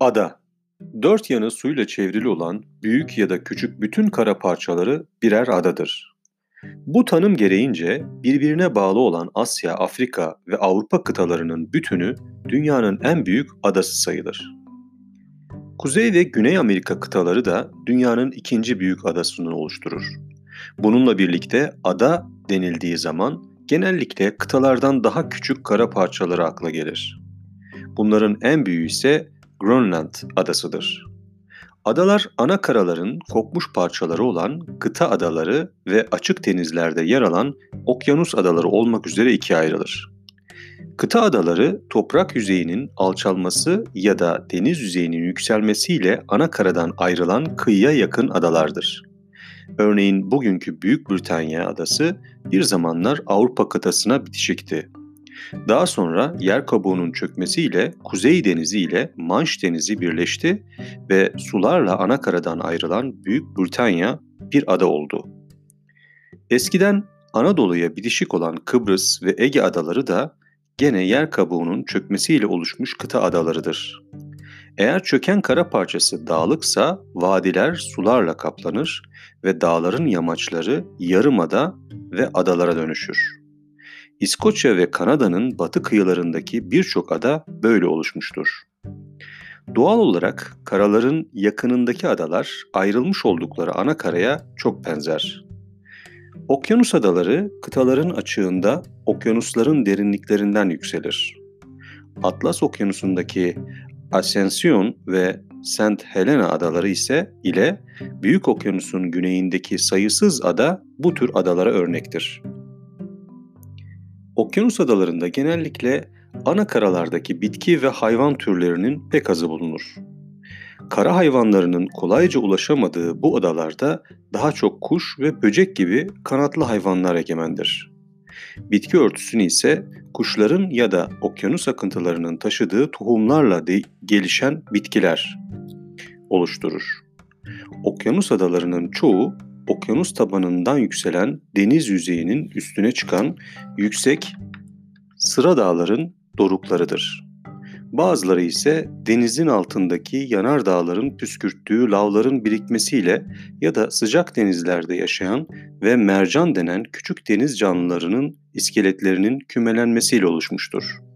Ada Dört yanı suyla çevrili olan büyük ya da küçük bütün kara parçaları birer adadır. Bu tanım gereğince birbirine bağlı olan Asya, Afrika ve Avrupa kıtalarının bütünü dünyanın en büyük adası sayılır. Kuzey ve Güney Amerika kıtaları da dünyanın ikinci büyük adasını oluşturur. Bununla birlikte ada denildiği zaman genellikle kıtalardan daha küçük kara parçaları akla gelir. Bunların en büyüğü ise Grönland adasıdır. Adalar ana karaların kopmuş parçaları olan kıta adaları ve açık denizlerde yer alan okyanus adaları olmak üzere ikiye ayrılır. Kıta adaları toprak yüzeyinin alçalması ya da deniz yüzeyinin yükselmesiyle ana karadan ayrılan kıyıya yakın adalardır. Örneğin bugünkü Büyük Britanya adası bir zamanlar Avrupa kıtasına bitişikti. Daha sonra yer kabuğunun çökmesiyle Kuzey Denizi ile Manş Denizi birleşti ve sularla ana karadan ayrılan Büyük Britanya bir ada oldu. Eskiden Anadolu'ya bitişik olan Kıbrıs ve Ege adaları da gene yer kabuğunun çökmesiyle oluşmuş kıta adalarıdır. Eğer çöken kara parçası dağlıksa vadiler sularla kaplanır ve dağların yamaçları yarımada ve adalara dönüşür. İskoçya ve Kanada'nın batı kıyılarındaki birçok ada böyle oluşmuştur. Doğal olarak karaların yakınındaki adalar ayrılmış oldukları ana karaya çok benzer. Okyanus adaları kıtaların açığında okyanusların derinliklerinden yükselir. Atlas Okyanusu'ndaki Ascension ve St. Helena adaları ise ile Büyük Okyanus'un güneyindeki sayısız ada bu tür adalara örnektir. Okyanus adalarında genellikle ana karalardaki bitki ve hayvan türlerinin pek azı bulunur. Kara hayvanlarının kolayca ulaşamadığı bu adalarda daha çok kuş ve böcek gibi kanatlı hayvanlar egemendir. Bitki örtüsünü ise kuşların ya da okyanus akıntılarının taşıdığı tohumlarla de gelişen bitkiler oluşturur. Okyanus adalarının çoğu okyanus tabanından yükselen deniz yüzeyinin üstüne çıkan yüksek sıra dağların doruklarıdır. Bazıları ise denizin altındaki yanar dağların püskürttüğü lavların birikmesiyle ya da sıcak denizlerde yaşayan ve mercan denen küçük deniz canlılarının iskeletlerinin kümelenmesiyle oluşmuştur.